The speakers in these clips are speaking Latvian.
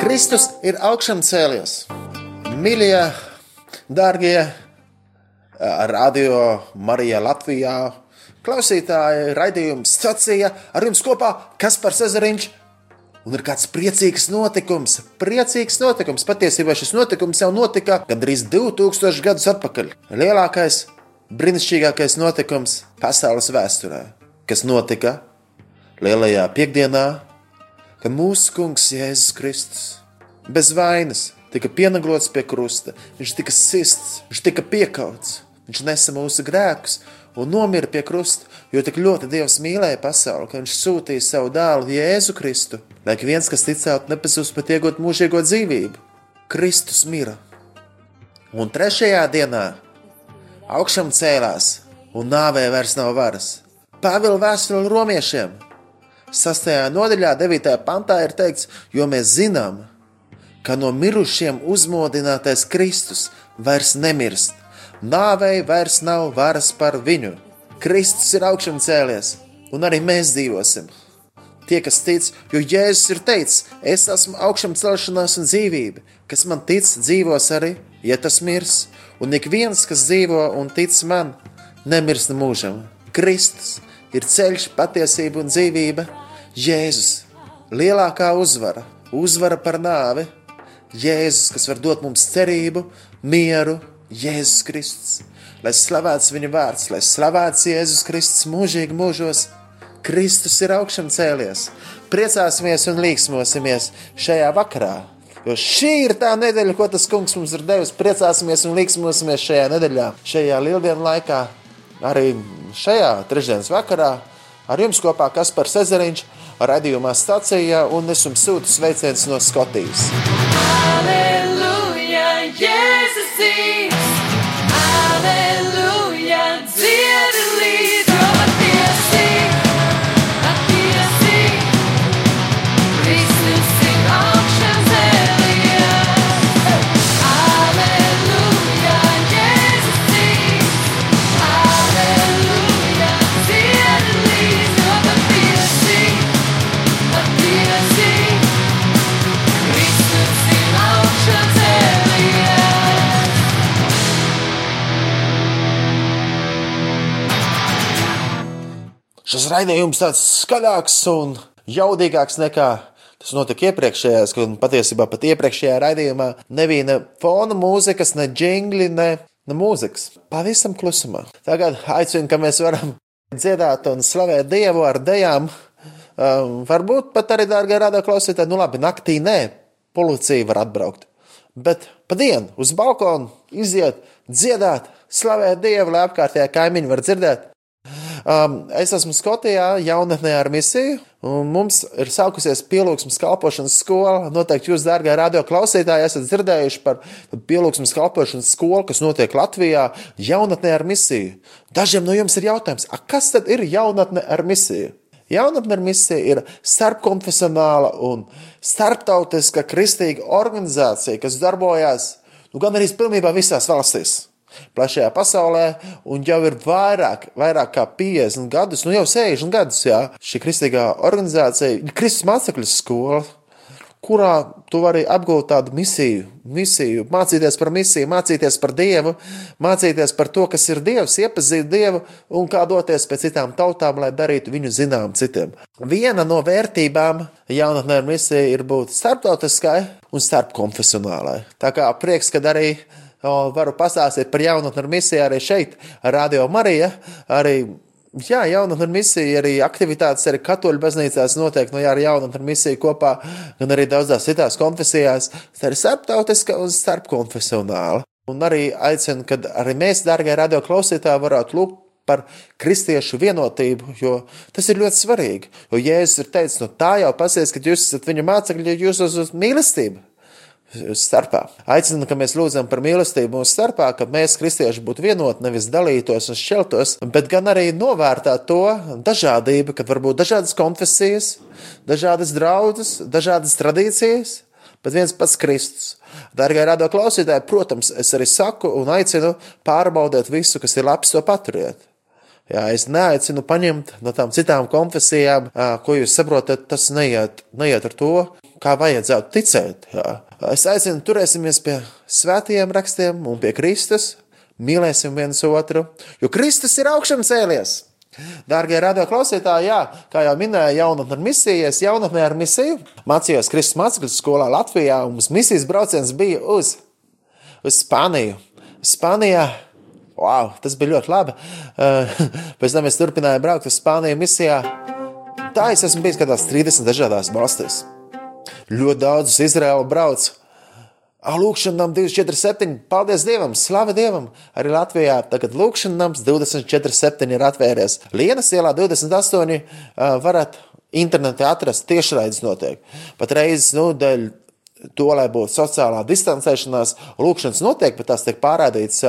Kristus ir augšām cēlies. Mīļie, dārgie, radio Marijā Latvijā, klausītāji, raidījums stācija ar jums kopā Kaspars Ezeriņš. Un ir kāds priecīgs notikums, priecīgs notikums. Patiesībā šis notikums jau notika gandrīz 2000 gadus atpakaļ. Lielākais, brīnišķīgākais notikums pasaules vēsturē, kas notika Lielajā piekdienā, kad mūsu kungs Jēzus Kristus bez vainas tika pienaglots pie krusta, viņš tika sists, viņš tika piekauts, viņš nesa mūsu grēkus un nomira pie krusta, jo tik ļoti Dievs mīlēja pasauli, ka viņš sūtīja savu dēlu Jēzu Kristu, lai viens, kas ticētu, nepazūst, bet iegūt mūžīgo dzīvību. Kristus mira. Un trešajā dienā augšām cēlās, un nāvē vairs nav varas. Pāvila vēstule romiešiem. Sastajā nodaļā, 9. pantā ir teikts, jo mēs zinām, ka no mirušiem uzmodinātais Kristus vairs nemirst. Nāvei vairs nav varas par viņu. Kristus ir augšām cēlies, un arī mēs dzīvosim. Tie, kas tic, jo Jēzus ir teicis, es esmu augšām celšanās un dzīvība, kas man tic, dzīvos arī, ja tas mirs, un ik viens, kas dzīvo un tic man, nemirst mūžam. Kristus ir ceļš, patiesība un dzīvība. Jēzus, lielākā uzvara, uzvara par nāvi, Jēzus, kas var dot mums cerību, mieru, Jēzus Kristus. Lai slavēts viņa vārds, lai slavēts Jēzus Kristus mūžīgi mūžos, Kristus ir augšām cēlies. Priecāsimies un līksmosimies šajā vakarā. Jo šī ir tā nedēļa, ko tas kungs mums ir devis. Priecāsimies un līksmosimies šajā nedēļā, šajā lieldienu laikā, arī šajā trešdienas vakarā. Ar jums kopā Kaspars Ezeriņš, raidījumā stācijā, un es jums sūtu sveicienus no Skotijas. Aleluja, Šis raidījums tāds skaļāks un jaudīgāks nekā tas notika iepriekšējās, kad patiesībā pat iepriekšējā raidījumā nebija ne fona mūzikas, ne jingli, ne, ne mūzikas. Pavisam klusumā. Tagad aicinu, ka mēs varam dziedāt un slavēt Dievu ar dejām. Um, varbūt pat arī, dārgie radio klausītāji, nu labi, naktī nē, policija var atbraukt. Bet pa dienu uz balkonu iziet, dziedāt, slavēt Dievu, lai apkārtējā kaimiņi var dzirdēt. Um, es esmu Skotijā, jaunatnē ar misiju. Mums ir sākusies pielūgsmes kalpošanas skola. Noteikti jūs, dārgā radio klausītāji, esat dzirdējuši par pielūgsmes kalpošanas skolu, kas notiek Latvijā, jaunatnē ar misiju. Dažiem no jums ir jautājums, kas tad ir jaunatne ar misiju? Jaunatne ar misiju ir starpkonfesionāla un starptautiska kristīga organizācija, kas darbojas nu, gan arī pilnībā visās valstīs plašajā pasaulē, un jau ir vairāk, vairāk kā 50 gadus, nu jau 60 gadus, jā, šī kristīgā organizācija, Kristus mācekļu skola, kurā tu vari apgūt tādu misiju, misiju, mācīties par misiju, mācīties par Dievu, mācīties par to, kas ir Dievs, iepazīt Dievu un kā doties pēc citām tautām, lai darītu viņu zinām citiem. Viena no vērtībām jaunatnē ar misiju ir būt starptautiskai un starpkonfesionālai. Tā kā prieks, kad arī varu pastāstīt par jaunatni ar misiju arī šeit, Radio Marija. Arī, jā, jaunatni ar misiju, arī aktivitātes arī katoļu baznīcās notiek, no jā, ar jaunatni ar misiju kopā, gan arī daudzās citās konfesijās. Tā ir starptautiska un starpkonfesionāla. Un arī aicinu, kad arī mēs, dārgie radio klausītāji, varētu lūgt par kristiešu vienotību, jo tas ir ļoti svarīgi. Jo Jēzus ir teicis, no tā jau pasies, ka jūs esat viņa mācekļi, jo jūs esat mīlestība. Starpā. Aicinu, ka mēs lūdzam par mīlestību mūsu starpā, ka mēs, kristieši, būtu vienoti, nevis dalītos un šķeltos, bet gan arī novērtēt to dažādību, kad var būt dažādas konfesijas, dažādas draudzes, dažādas tradīcijas, bet viens pats Kristus. Darbie radio klausītāji, protams, es arī saku un aicinu pārbaudīt visu, kas ir labs, to paturiet. Jā, es neaicinu paņemt no tām citām konfesijām, ko jūs saprotat, tas neiet, neiet ar to, kā vajadzētu ticēt. Jā. Es aicinu, turēsimies pie svētajiem rakstiem un pie Kristus, mīlēsim viens otru, jo Kristus ir augšām cēlies. Dārgie radio klausītāji, jā, kā jau minēju, jaunatnē ar misiju, es jaunatnē ar misiju mācījos Kristus mācekļu skolā Latvijā, un mums misijas brauciens bija uz, uz Spāniju. Spānijā Wow, tas bija ļoti labi. Uh, Pēc tam es turpināju braukt uz Spāniju misijā. Tā es esmu bijis kādās 30 dažādās valstīs. Ļoti daudz uz Izraēlu brauc. Lūkšanām 247, paldies Dievam, slavu Dievam. Arī Latvijā tagad lūkšanām 247 ir atvērties. Lienas ielā 28 uh, varat internetā atrast tiešraides notiek. Pat reizes, nu, dēļ to, lai būtu sociālā distancēšanās, lūkšanas notiek, bet tās tiek pārādītas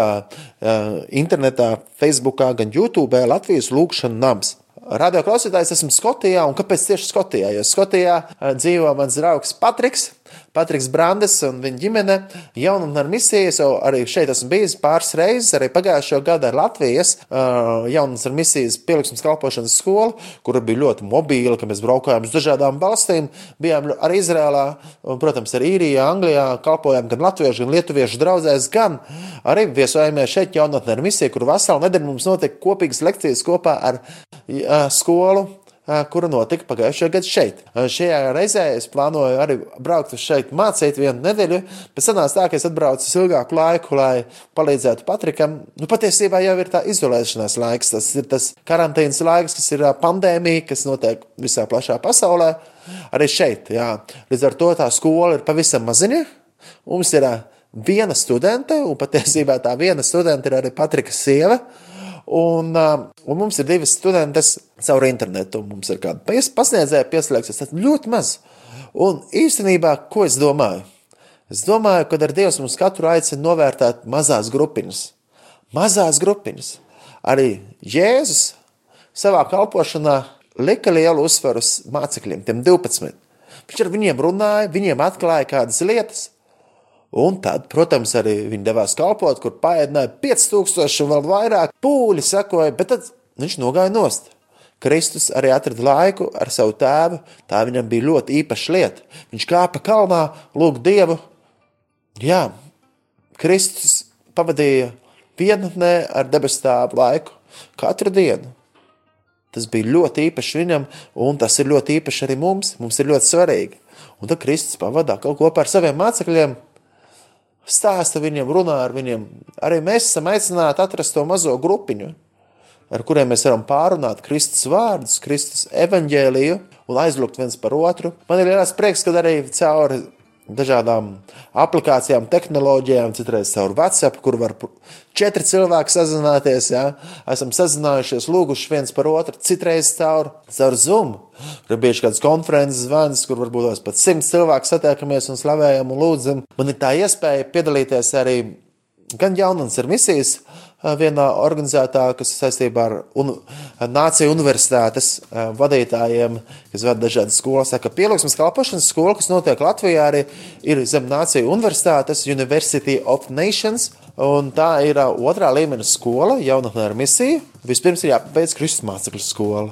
internetā, Facebookā, gan YouTube, Latvijas lūkšana nams. Radio klausītājs esmu Skotijā, un kāpēc tieši Skotijā? Jo Skotijā dzīvo mans draugs Patriks, Patriks Brandes un viņa ģimene. Jaunatnē ar misijas, jau arī šeit esmu bijis pāris reizes, arī pagājušo gadu ar Latvijas uh, jaunatnē misijas pieliksmes kalpošanas skolu, kur bija ļoti mobīla, ka mēs braukājām uz dažādām valstīm. Bijām arī Izrēlā, un, protams, arī Īrijā, Anglijā, kalpojām gan latviešu, gan lietuviešu draugzēs, gan arī viesojāmies šeit jaunatnē ar misiju, kur veselu nedēļu mums notika kopīgas lekcijas kopā ar uh, skolu kura notika pagājušajā gadā šeit. Šajā reizē es plānoju arī braukt uz šeit, mācīt vienu nedēļu, bet sanāca tā, ka es atbraucu uz ilgāku laiku, lai palīdzētu Patrikam. Nu, patiesībā jau ir tā izolēšanās laiks, tas ir tas karantīnas laiks, kas ir pandēmija, kas notiek visā plašā pasaulē. Arī šeit, jā. Līdz ar to tā skola ir pavisam maziņa. Mums ir viena studente, un patiesībā tā viena studente ir arī Patrika sieva. Uh, un mums ir divas studentes caur internetu. Mums ir kāda pies, pasniedzēja pieslēgsies, tas ļoti maz. Un īstenībā, ko es domāju? Es domāju, ka ar Dievs mums katru aicina novērtēt mazās grupiņas. Mazās grupiņas. Arī Jēzus savā kalpošanā lika lielu uzsvaru uz mācekļiem, tiem 12. Viņš ar viņiem runāja, viņiem atklāja kādas lietas. Un tad, protams, arī viņi devās kalpot, kur paēdināja 5000 un vēl vairāk pūļi sekoja, bet tad viņš nogāja nost. Kristus arī atrada laiku ar savu tēvu. Tā viņam bija ļoti īpaša lieta. Viņš kāpa kalnā, lūg Dievu. Jā, Kristus pavadīja vienatnē ar debesu tēvu laiku katru dienu. Tas bija ļoti īpašs viņam, un tas ir ļoti īpašs arī mums. Mums ir ļoti svarīgi. Un tad Kristus pavadā kaut ko kopā ar saviem mācekļiem stāsta viņiem, runā ar viņiem. Arī mēs esam aicināti atrast to mazo grupiņu, ar kuriem mēs varam pārunāt Kristus vārdus, Kristus evaņģēliju un aizlūgt viens par otru. Man ir liels prieks, ka arī cauri dažādām aplikācijām, tehnoloģijām, citreiz caur WhatsApp, kur var četri cilvēki sazināties. Ja? Esam sazinājušies, lūguši viens par otru, citreiz caur, caur Zoom. Ir bijuši kādas konferences zvans, kur varbūt pat simts cilvēku satiekamies un slavējam un lūdzam. Man ir tā iespēja piedalīties arī gan jaunas ar misijas vienā organizētā, kas saistībā ar un, Nāciju universitātes vadītājiem, kas vada dažādas skolas. Tā kā pielūgsmes kalpošanas skola, kas notiek Latvijā, arī ir zem Nāciju universitātes University of Nations. Un tā ir otrā līmeņa skola, jaunatnē ar misiju. Vispirms ir jāpabeidz Kristus mācekļu skola.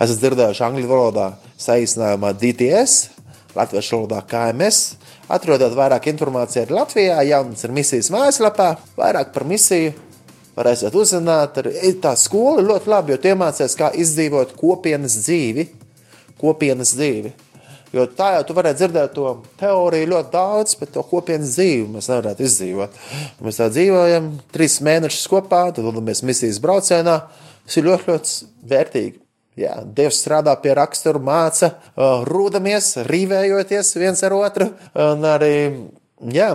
Esat dzirdējuši angļu valodā saīsinājumā DTS, latviešu valodā KMS. Atrodat vairāk informācijas arī Latvijā, jaunas ar misijas mājaslapā, vairāk par misiju varēsiet uzzināt. Arī tā skola ir ļoti labi, jo tie mācās, kā izdzīvot kopienas dzīvi. Kopienas dzīvi. Jo tā jau tu varētu dzirdēt to teoriju ļoti daudz, bet to kopienas dzīvi mēs nevarētu izdzīvot. Mēs tā dzīvojam trīs mēnešus kopā, tad dodamies misijas braucienā. Tas ir ļoti, ļoti vērtīgi. Jā, Dievs strādā pie raksturu, māca, rūdamies, rīvējoties viens ar otru. Un arī, jā,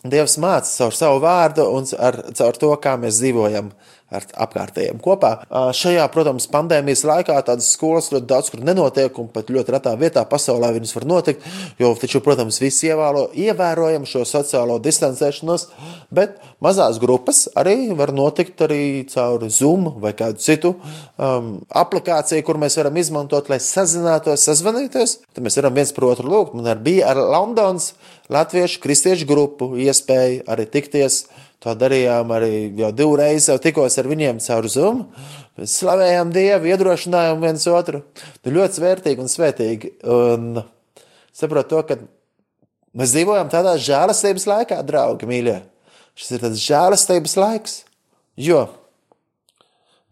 Dievs māca caur savu vārdu un ar, caur to, kā mēs dzīvojam ar apkārtējiem kopā. Šajā, protams, pandēmijas laikā tādas skolas ļoti daudz kur nenotiek, un pat ļoti retā vietā pasaulē viņas var notikt. Jo, taču, protams, visi ievēro, ievērojam šo sociālo distancēšanos, bet mazās grupas arī var notikt arī caur Zoom vai kādu citu um, aplikāciju, kur mēs varam izmantot, lai sazinātos, sazvanīties. Tad mēs varam viens par otru lūgt. Man arī bija ar Londonas latviešu kristiešu grupu iespēja arī tikties. To darījām arī jau divreiz, jau tikos ar viņiem caur Zoom. Mēs slavējām Dievu, iedrošinājām viens otru. Nu, ļoti svērtīgi un svētīgi. Un saprotu to, ka mēs dzīvojam tādā žēlastības laikā, draugi, mīļie. Šis ir tāds žēlastības laiks. Jo,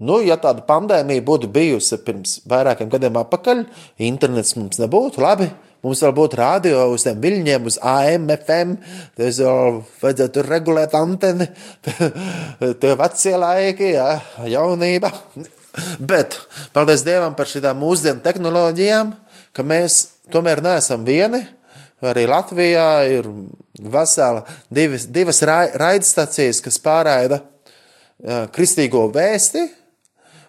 nu, ja tāda pandēmija būtu bijusi pirms vairākiem gadiem atpakaļ, internets mums nebūtu labi. Mums vēl būtu rādio uz tiem viļņiem, uz AM, FM. Tas jau vajadzētu tur regulēt anteni. Tie vecie laiki, jā, jaunība. Bet paldies Dievam par šīm mūsdienu tehnoloģijām, ka mēs tomēr neesam vieni. Arī Latvijā ir vesela divas, divas rai- raidstacijas, kas pārraida kristīgo vēsti.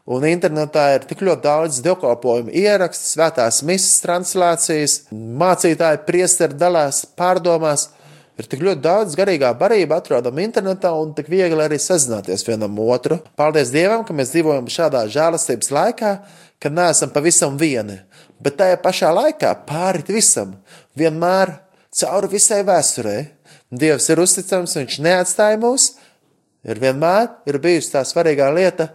Un internetā ir tik ļoti daudz dievkalpojumu ierakstu, svētās misijas translācijas, mācītāji, priesteri dalās pārdomās. Ir tik ļoti daudz garīgā barība atrodama internetā un tik viegli arī sazināties vienam otru. Paldies Dievam, ka mēs dzīvojam šādā žēlastības laikā, kad neesam pavisam vieni. Bet tajā pašā laikā pāri visam, vienmēr cauri visai vēsturei, Dievs ir uzticams, Viņš neatstāja mūs, ir vienmēr ir bijusi tā svarīgā lieta.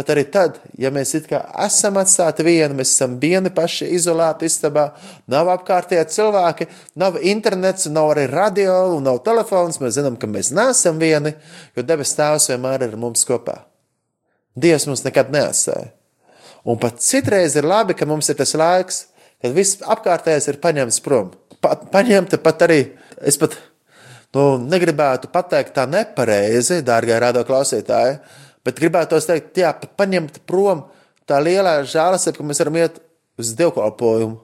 Pat arī tad, ja mēs esam atstāti vieni, mēs esam vieni paši izolēti istabā, nav apkārtējie cilvēki, nav internets, nav arī radio nav telefons. Mēs zinām, ka mēs neesam vieni, jo debes Tēvs vienmēr ir mums kopā. Dievs mums nekad neatstāja. Un pat citreiz ir labi, ka mums ir tas laiks, kad viss apkārtējais ir paņemts prom. Pa, paņemta pat arī, es pat nu, negribētu pateikt tā nepareizi, dārgie radio klausītāji, bet gribētu teikt, jā, paņemt prom tā lielā žēlastība, ka mēs varam iet uz dievkalpojumu,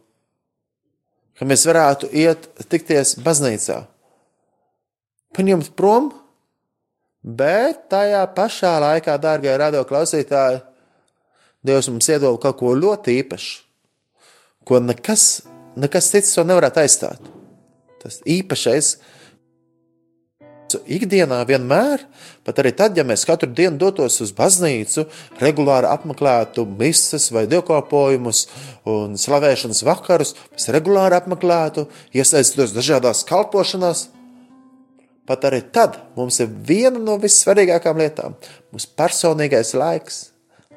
ka mēs varētu iet tikties baznīcā. Paņemt prom, bet tajā pašā laikā, dārgie radio klausītāji, Dievs mums iedod kaut ko ļoti īpašu, ko nekas, nekas cits to nevarētu aizstāt. Tas īpašais, ikdienā vienmēr, pat arī tad, ja mēs katru dienu dotos uz baznīcu, regulāri apmeklētu misijas vai dievkalpojumus un slavēšanas vakarus, mēs regulāri apmeklētu, iesaistītos dažādās kalpošanās. Pat arī tad mums ir viena no vissvarīgākajām lietām - mūsu personīgais laiks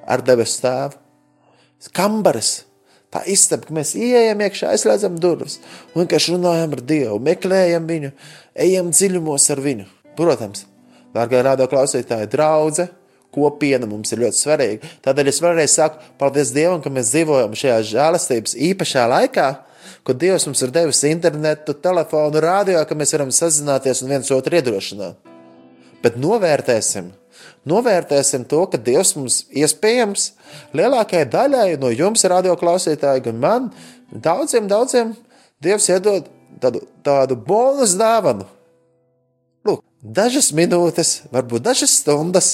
ar debesu tēvu. Kambaras, tā istaba, ka mēs ienākam iekšā, aizslēdzam durvis un vienkārši runājam ar Dievu, meklējam viņu, ejam dziļumos ar viņu. Protams, dārgā rādā klausītāja, draudzene, kopiena mums ir ļoti svarīga. Tādēļ es vēlreiz saku, paldies Dievam, ka mēs dzīvojam šajā žēlastības īpašā laikā, kad Dievs mums ir devis internetu, telefonu, rādio, ka mēs varam sazināties un viens otru iedrošināt. Bet novērtēsim, novērtēsim to, ka Dievs mums iespējams lielākajai daļai no jums, radio klausītāji, gan man, daudziem, daudziem Dievs iedod tādu, tādu bonus dāvanu. Lūk, dažas minūtes, varbūt dažas stundas.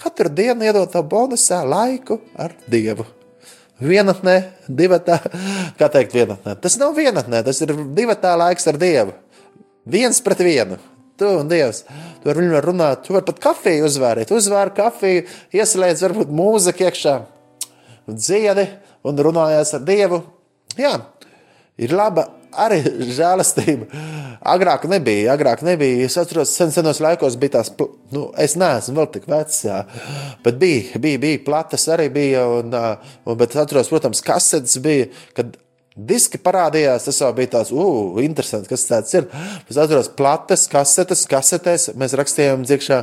Katru dienu iedod to bonusā laiku ar Dievu. Vienatnē, divatā, kā teikt, vienatnē. Tas nav vienatnē, tas ir divatā laiks ar Dievu. Viens pret vienu. Tu un Dievs. Tu ar viņu var runāt, tu vari pat kafiju uzvārīt. Uzvāri kafiju, ieslēdz varbūt mūziku iekšā, dziedi un runājās ar Dievu. Jā, ir laba arī žēlastība. Agrāk nebija, agrāk nebija. Es atceros, sen senos laikos bija tās, nu, es neesmu vēl tik vecs, jā. bet bija, bija, bija platas arī bija, un, un, bet atceros, protams, kasetes bija, kad diski parādījās, tas jau bija tāds, uh, interesanti, kas tāds ir. Es atceros platas, kasetes, kasetēs, mēs rakstījām dziekšā,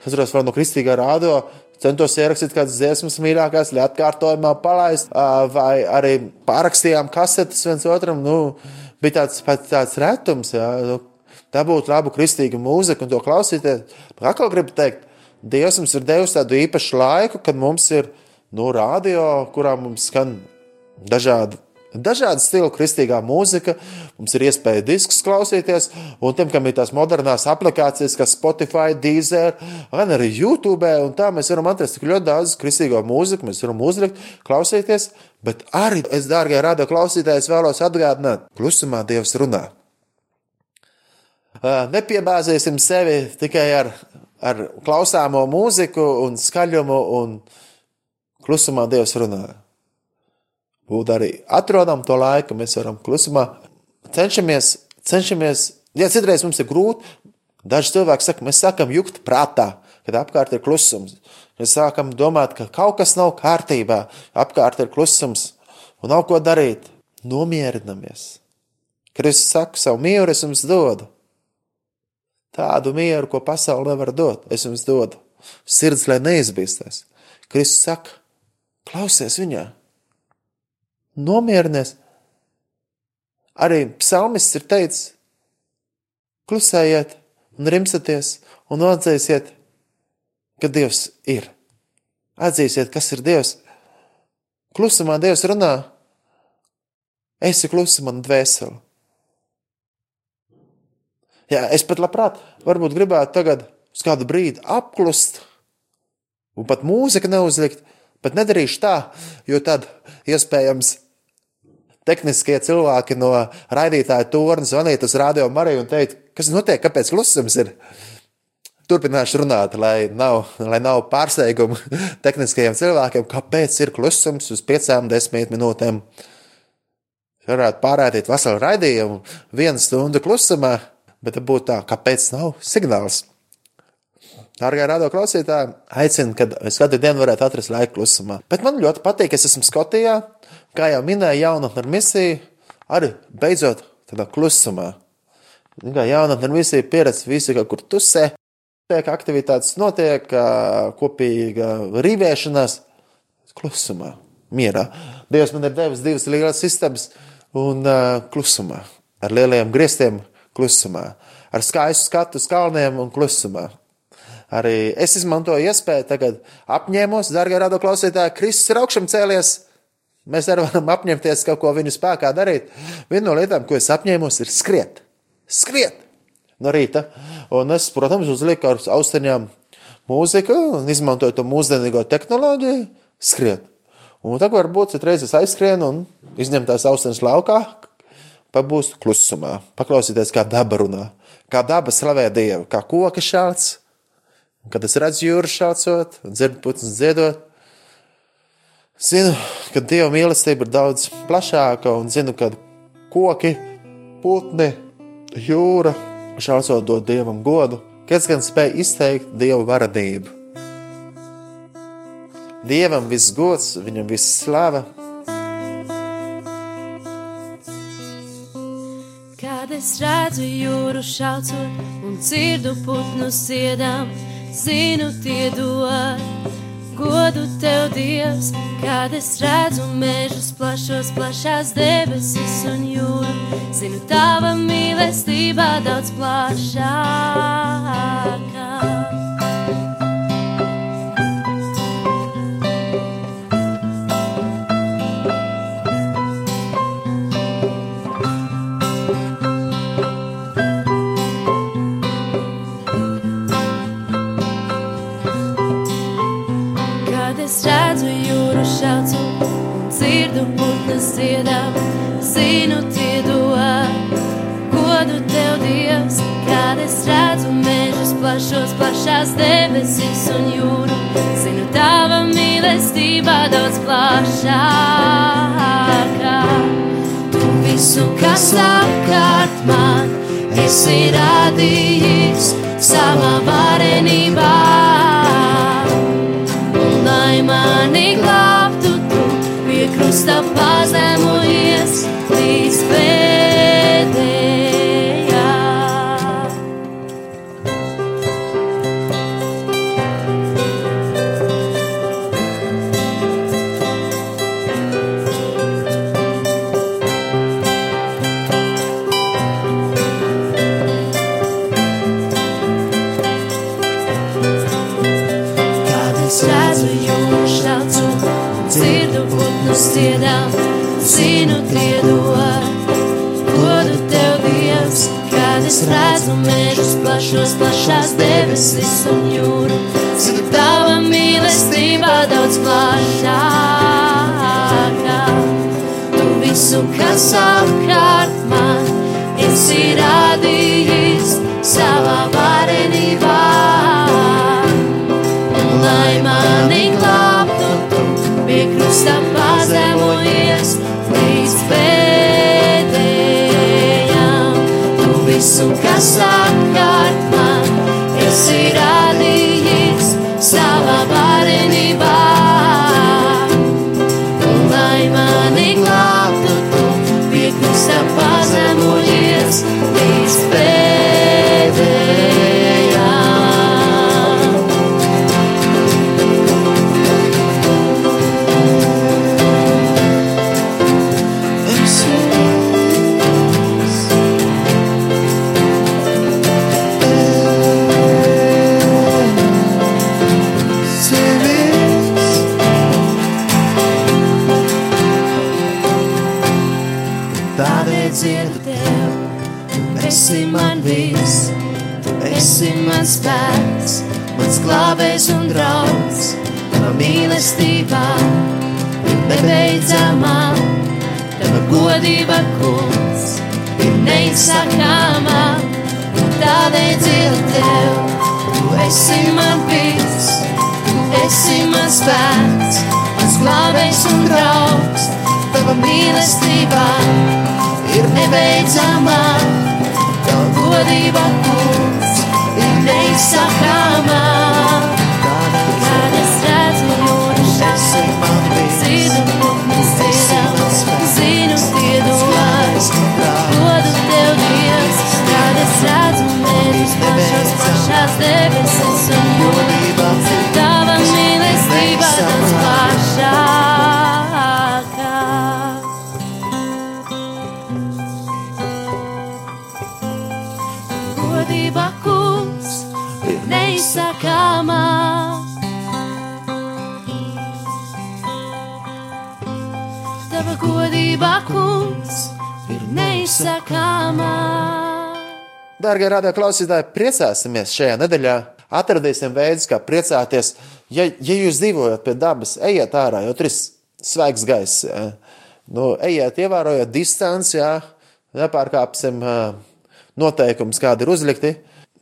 es atceros vēl no kristīgā rādio, centos ierakstīt kādas dziesmas mīļākās, lai atkārtojumā palaist, vai arī pārakstījām kasetes viens otram, nu, bija tāds, tāds retums, jā, nu, dabūt labu kristīgu mūziku un to klausīties. Atkal gribu teikt, Dievs mums ir devis tādu īpašu laiku, kad mums ir, nu, radio, kurā mums skan dažādi Dažādu stilu kristīgā mūzika, mums ir iespēja diskus klausīties, un tiem, kam ir tās modernās aplikācijas, kā Spotify, Deezer, gan arī YouTube, un tā mēs varam atrast tik ļoti daudz kristīgo mūziku, mēs varam uzlikt, klausīties, bet arī es, dārgie radio klausītāji, vēlos atgādināt, klusumā Dievs runā. Ā, Nepiebāzīsim sevi tikai ar, ar klausāmo mūziku un skaļumu, un klusumā Dievs runā būt arī atrodam to laiku, mēs varam klusumā cenšamies, cenšamies, ja citreiz mums ir grūti, daži cilvēki saka, mēs sākam jukt prātā, kad apkārt ir klusums. Mēs sākam domāt, ka kaut kas nav kārtībā, apkārt ir klusums un nav ko darīt. Nomierinamies. Kristus saka, savu mieru es jums dodu. Tādu mieru, ko pasaule nevar dot, es jums dodu. Sirds, lai neizbīstas. Kristus saka, klausies viņā nomierinies. Arī psalmists ir teicis, klusējiet un rimsaties un atzīsiet, ka Dievs ir. Atzīsiet, kas ir Dievs. Klusumā Dievs runā, esi klusa man dvēseli. Jā, es pat labprāt, varbūt gribētu tagad uz kādu brīdi apklust un pat mūziku neuzlikt, bet nedarīšu tā, jo tad iespējams tehniskie cilvēki no raidītāja torņa zvanīt uz radio Mariju un teikt, kas notiek, kāpēc klusums ir. Turpināšu runāt, lai nav, lai nav pārsteigumu tehniskajiem cilvēkiem, kāpēc ir klusums uz piecām, desmit minūtēm. Varētu pārādīt veselu raidījumu, vienu stundu klusumā, bet būtu tā, kāpēc nav signāls. Dārgā radio klausītāji, aicinu, kad es katru dienu varētu atrast laiku klusumā. Bet man ļoti patīk, es esmu Skotijā, kā jau minēju, jaunatne ar misiju, arī beidzot tādā klusumā. Kā jaunatne ar misiju pieredze visi, ka kur tusē, tiek aktivitātes notiek, kopīga rīvēšanās, klusumā, mierā. Dievs man ir devis divas lielas istabas un uh, klusumā, ar lieliem griestiem klusumā, ar skaistu skatu uz kalniem un klusumā. Arī es izmantoju iespēju, tagad apņēmos, darbie rado klausītāji, Kristus ir augšām cēlies. Mēs arī varam apņemties kaut ko viņu spēkā darīt. Viena no lietām, ko es apņēmos, ir skriet. Skriet no rīta. Un es, protams, uzliku ar austiņām mūziku un izmantoju to mūsdienīgo tehnoloģiju, skriet. Un tagad varbūt citreiz es aizskrienu un izņemu tās austiņas laukā, pabūstu klusumā, paklausīties, kā daba runā, kā daba slavē Dievu, kā koka šāds. Kad es redzu jūru šācot, dzirdu putnus dziedot, zinu, ka Dieva mīlestība ir daudz plašāka un zinu, ka koki, putni, jūra šācot dod Dievam godu, kas gan spēj izteikt Dieva varadību. Dievam viss gods, viņam viss slava. Kad es redzu jūru šaucot un dzirdu putnu siedām, zinu tie dod godu tev, Dievs. Kad es redzu mežus plašos, plašās debesis un jūru, zinu tava mīlestība daudz plašākā. Daudz plašākā. Tu visu, kas apkārt man, esi radījis savā varenībā debesis un jūru. Zinu tava mīlestība daudz plašākā. Tu visu, kas apkārt man, esi radījis savā varenībā. Un lai mani glābtu, tu pie krusta pazemojies līdz pēdējām. Tu visu, kas apkārt nebeidzamā, tava godība kungs ir neizsakāmā. Godība kungs ir neizsakāmā. Dārgie radio klausītāji, priecāsimies šajā nedēļā. Atradīsim veidus, kā priecāties. Ja, ja jūs dzīvojat pie dabas, ejiet ārā, jo tur ir svaigs gaiss. Nu, ejiet, ievērojot distanci, jā, nepārkāpsim noteikumus, kādi ir uzlikti.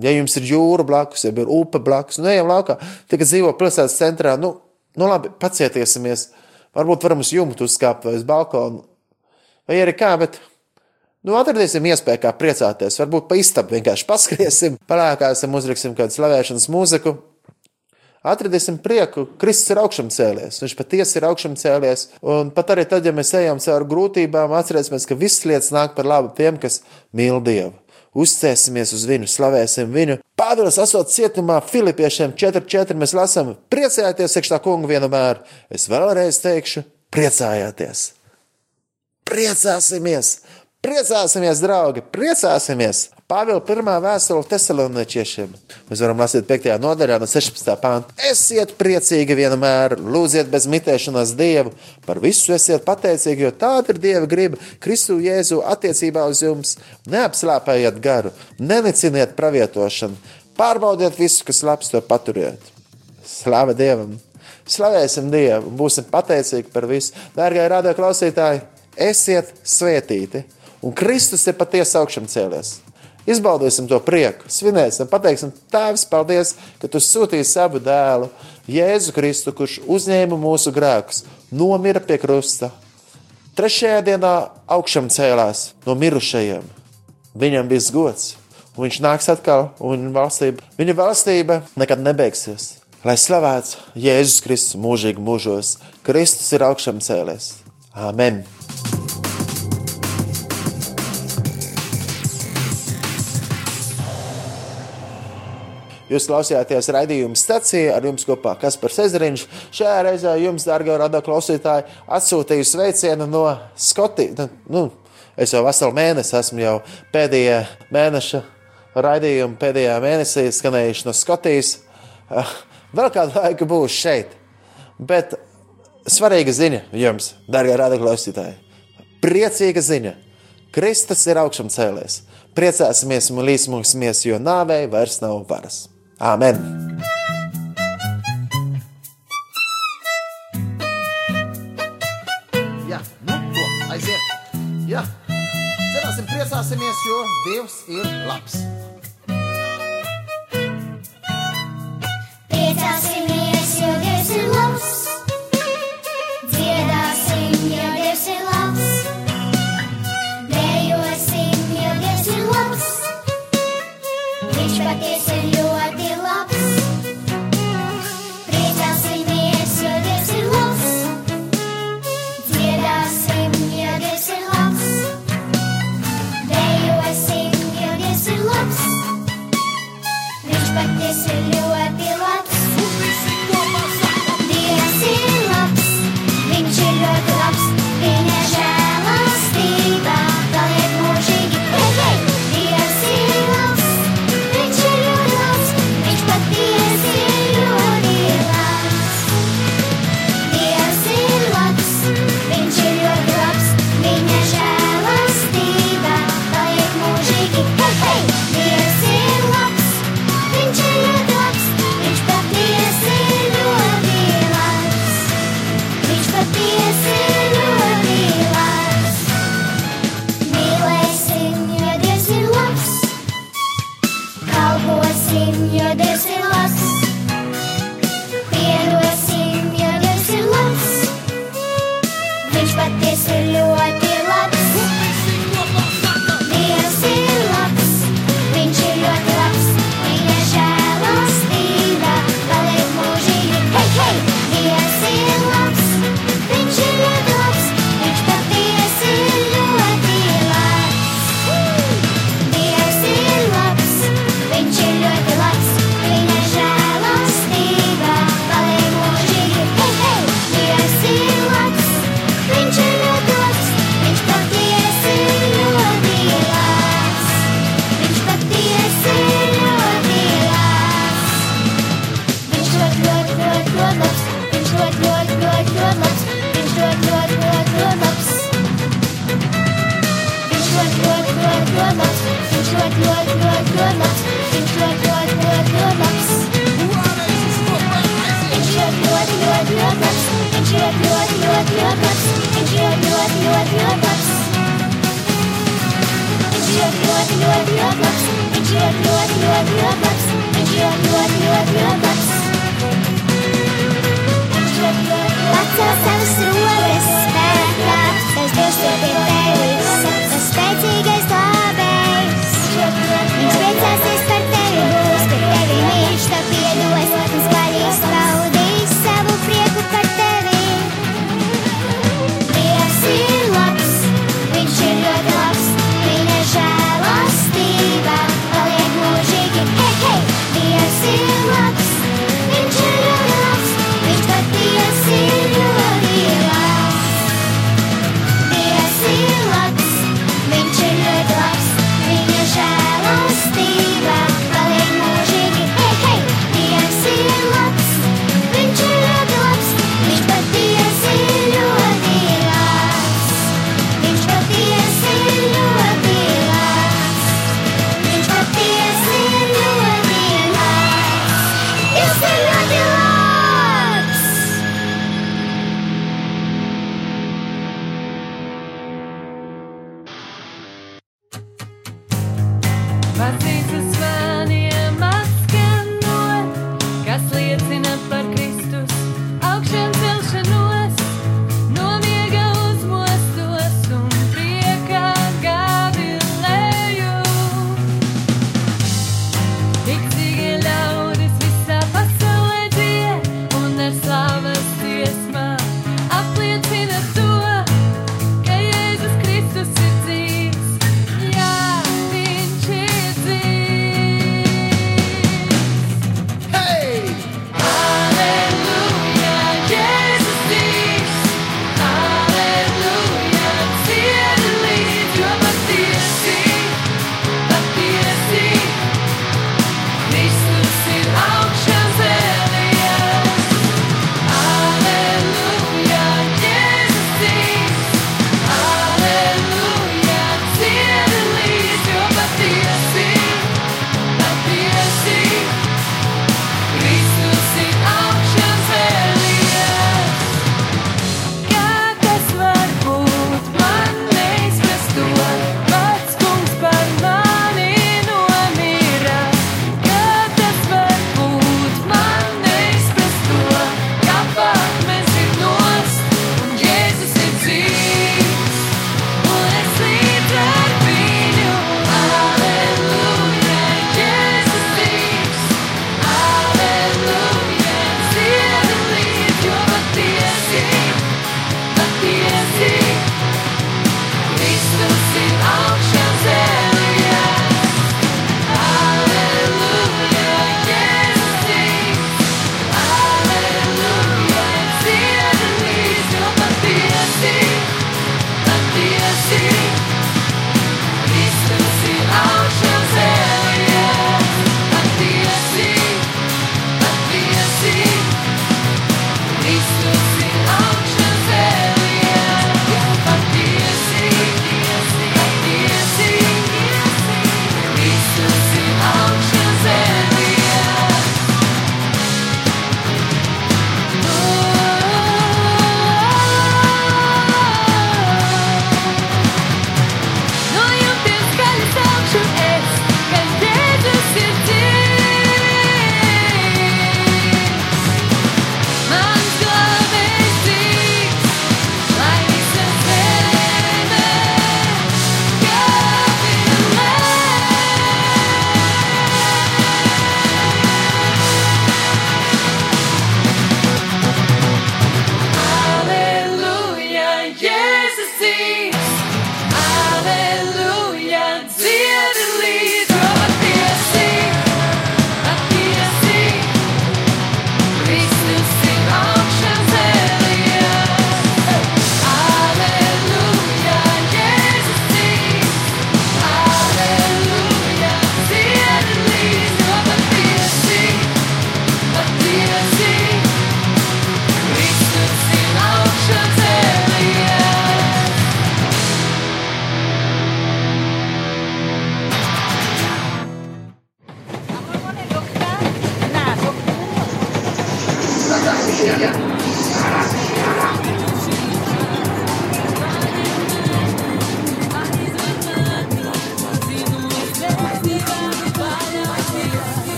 Ja jums ir jūra blakus, ja ir upe blakus, nu ejam laukā. Tie, kas dzīvo pilsētas centrā, nu, nu labi, pacietiesimies. Varbūt varam uz jumtu uzkāpt vai uz balkonu. Vai arī kā, bet Nu, atradīsim iespēju, kā priecāties. Varbūt pa istabu vienkārši paskriesim, palēkāsim, uzliksim kādu slavēšanas mūziku. Atradīsim prieku, Kristus ir augšām cēlies. Viņš patiesi ir augšām cēlies. Un pat arī tad, ja mēs ejam cauri grūtībām, atcerēsimies, ka visas lietas nāk par labu tiem, kas mīl Dievu. Uzcēsimies uz viņu, slavēsim viņu. Pāvils esot cietumā Filipiešiem 4.4. Mēs lasām, priecājieties, iekšā kungu vienmēr. Es vēlreiz teikšu, priecājieties! Priecāsimies! Priecāsimies, draugi! Priecāsimies! Pāvila pirmā vēstule Thessaloničiešiem. Mēs varam lasīt 5. nodaļā no 16. pānta. Esiet priecīgi vienmēr, lūdziet bez mitēšanās Dievu. Par visu esiet pateicīgi, jo tāda ir Dieva griba Kristu Jēzu attiecībā uz jums. Neapslāpējiet garu, neniciniet pravietošanu, pārbaudiet visu, kas labs, to paturiet. Slāva Dievam! Slavēsim Dievu būsim pateicīgi par visu. Dārgie radio klausītāji, esiet svētīti! Un Kristus ir patiesi augšām cēlies. Izbaudīsim to prieku, svinēsim, pateiksim, Tēvs, paldies, ka Tu sūtīji savu dēlu, Jēzu Kristu, kurš uzņēma mūsu grēkus, nomira pie krusta. Trešajā dienā augšām cēlās no mirušajiem. Viņam bija gods, un viņš nāks atkal, un viņa valstība, viņa valstība nekad nebeigsies. Lai slavēts Jēzus Kristus mūžīgi mūžos, Kristus ir augšām cēlies. Āmen! Jūs klausījāties raidījuma stācijā ar jums kopā Kaspars Ezeriņš. Šajā reizē jums, dārgie radio klausītāji, atsūtīju sveicienu no Skotijas. Nu, es jau veselu mēnesi esmu jau pēdējā mēneša raidījuma, pēdējā mēnesī skanējuši no Skotijas. Eh, Vēl kādu laiku būšu šeit. Bet svarīga ziņa jums, darbie radioklausītāji. Priecīga ziņa! Kristus ir augšām cēlējis. Priecāsimies un līdzsvarosimies, jo nāvei vairs nav varas. Āmen! Jā, nu, to, aiziet! Jā, cerēsim, priecāsimies, jo Dievs ir labs! Priecāsimies! Você é o seu, a respeta, seus dois, seu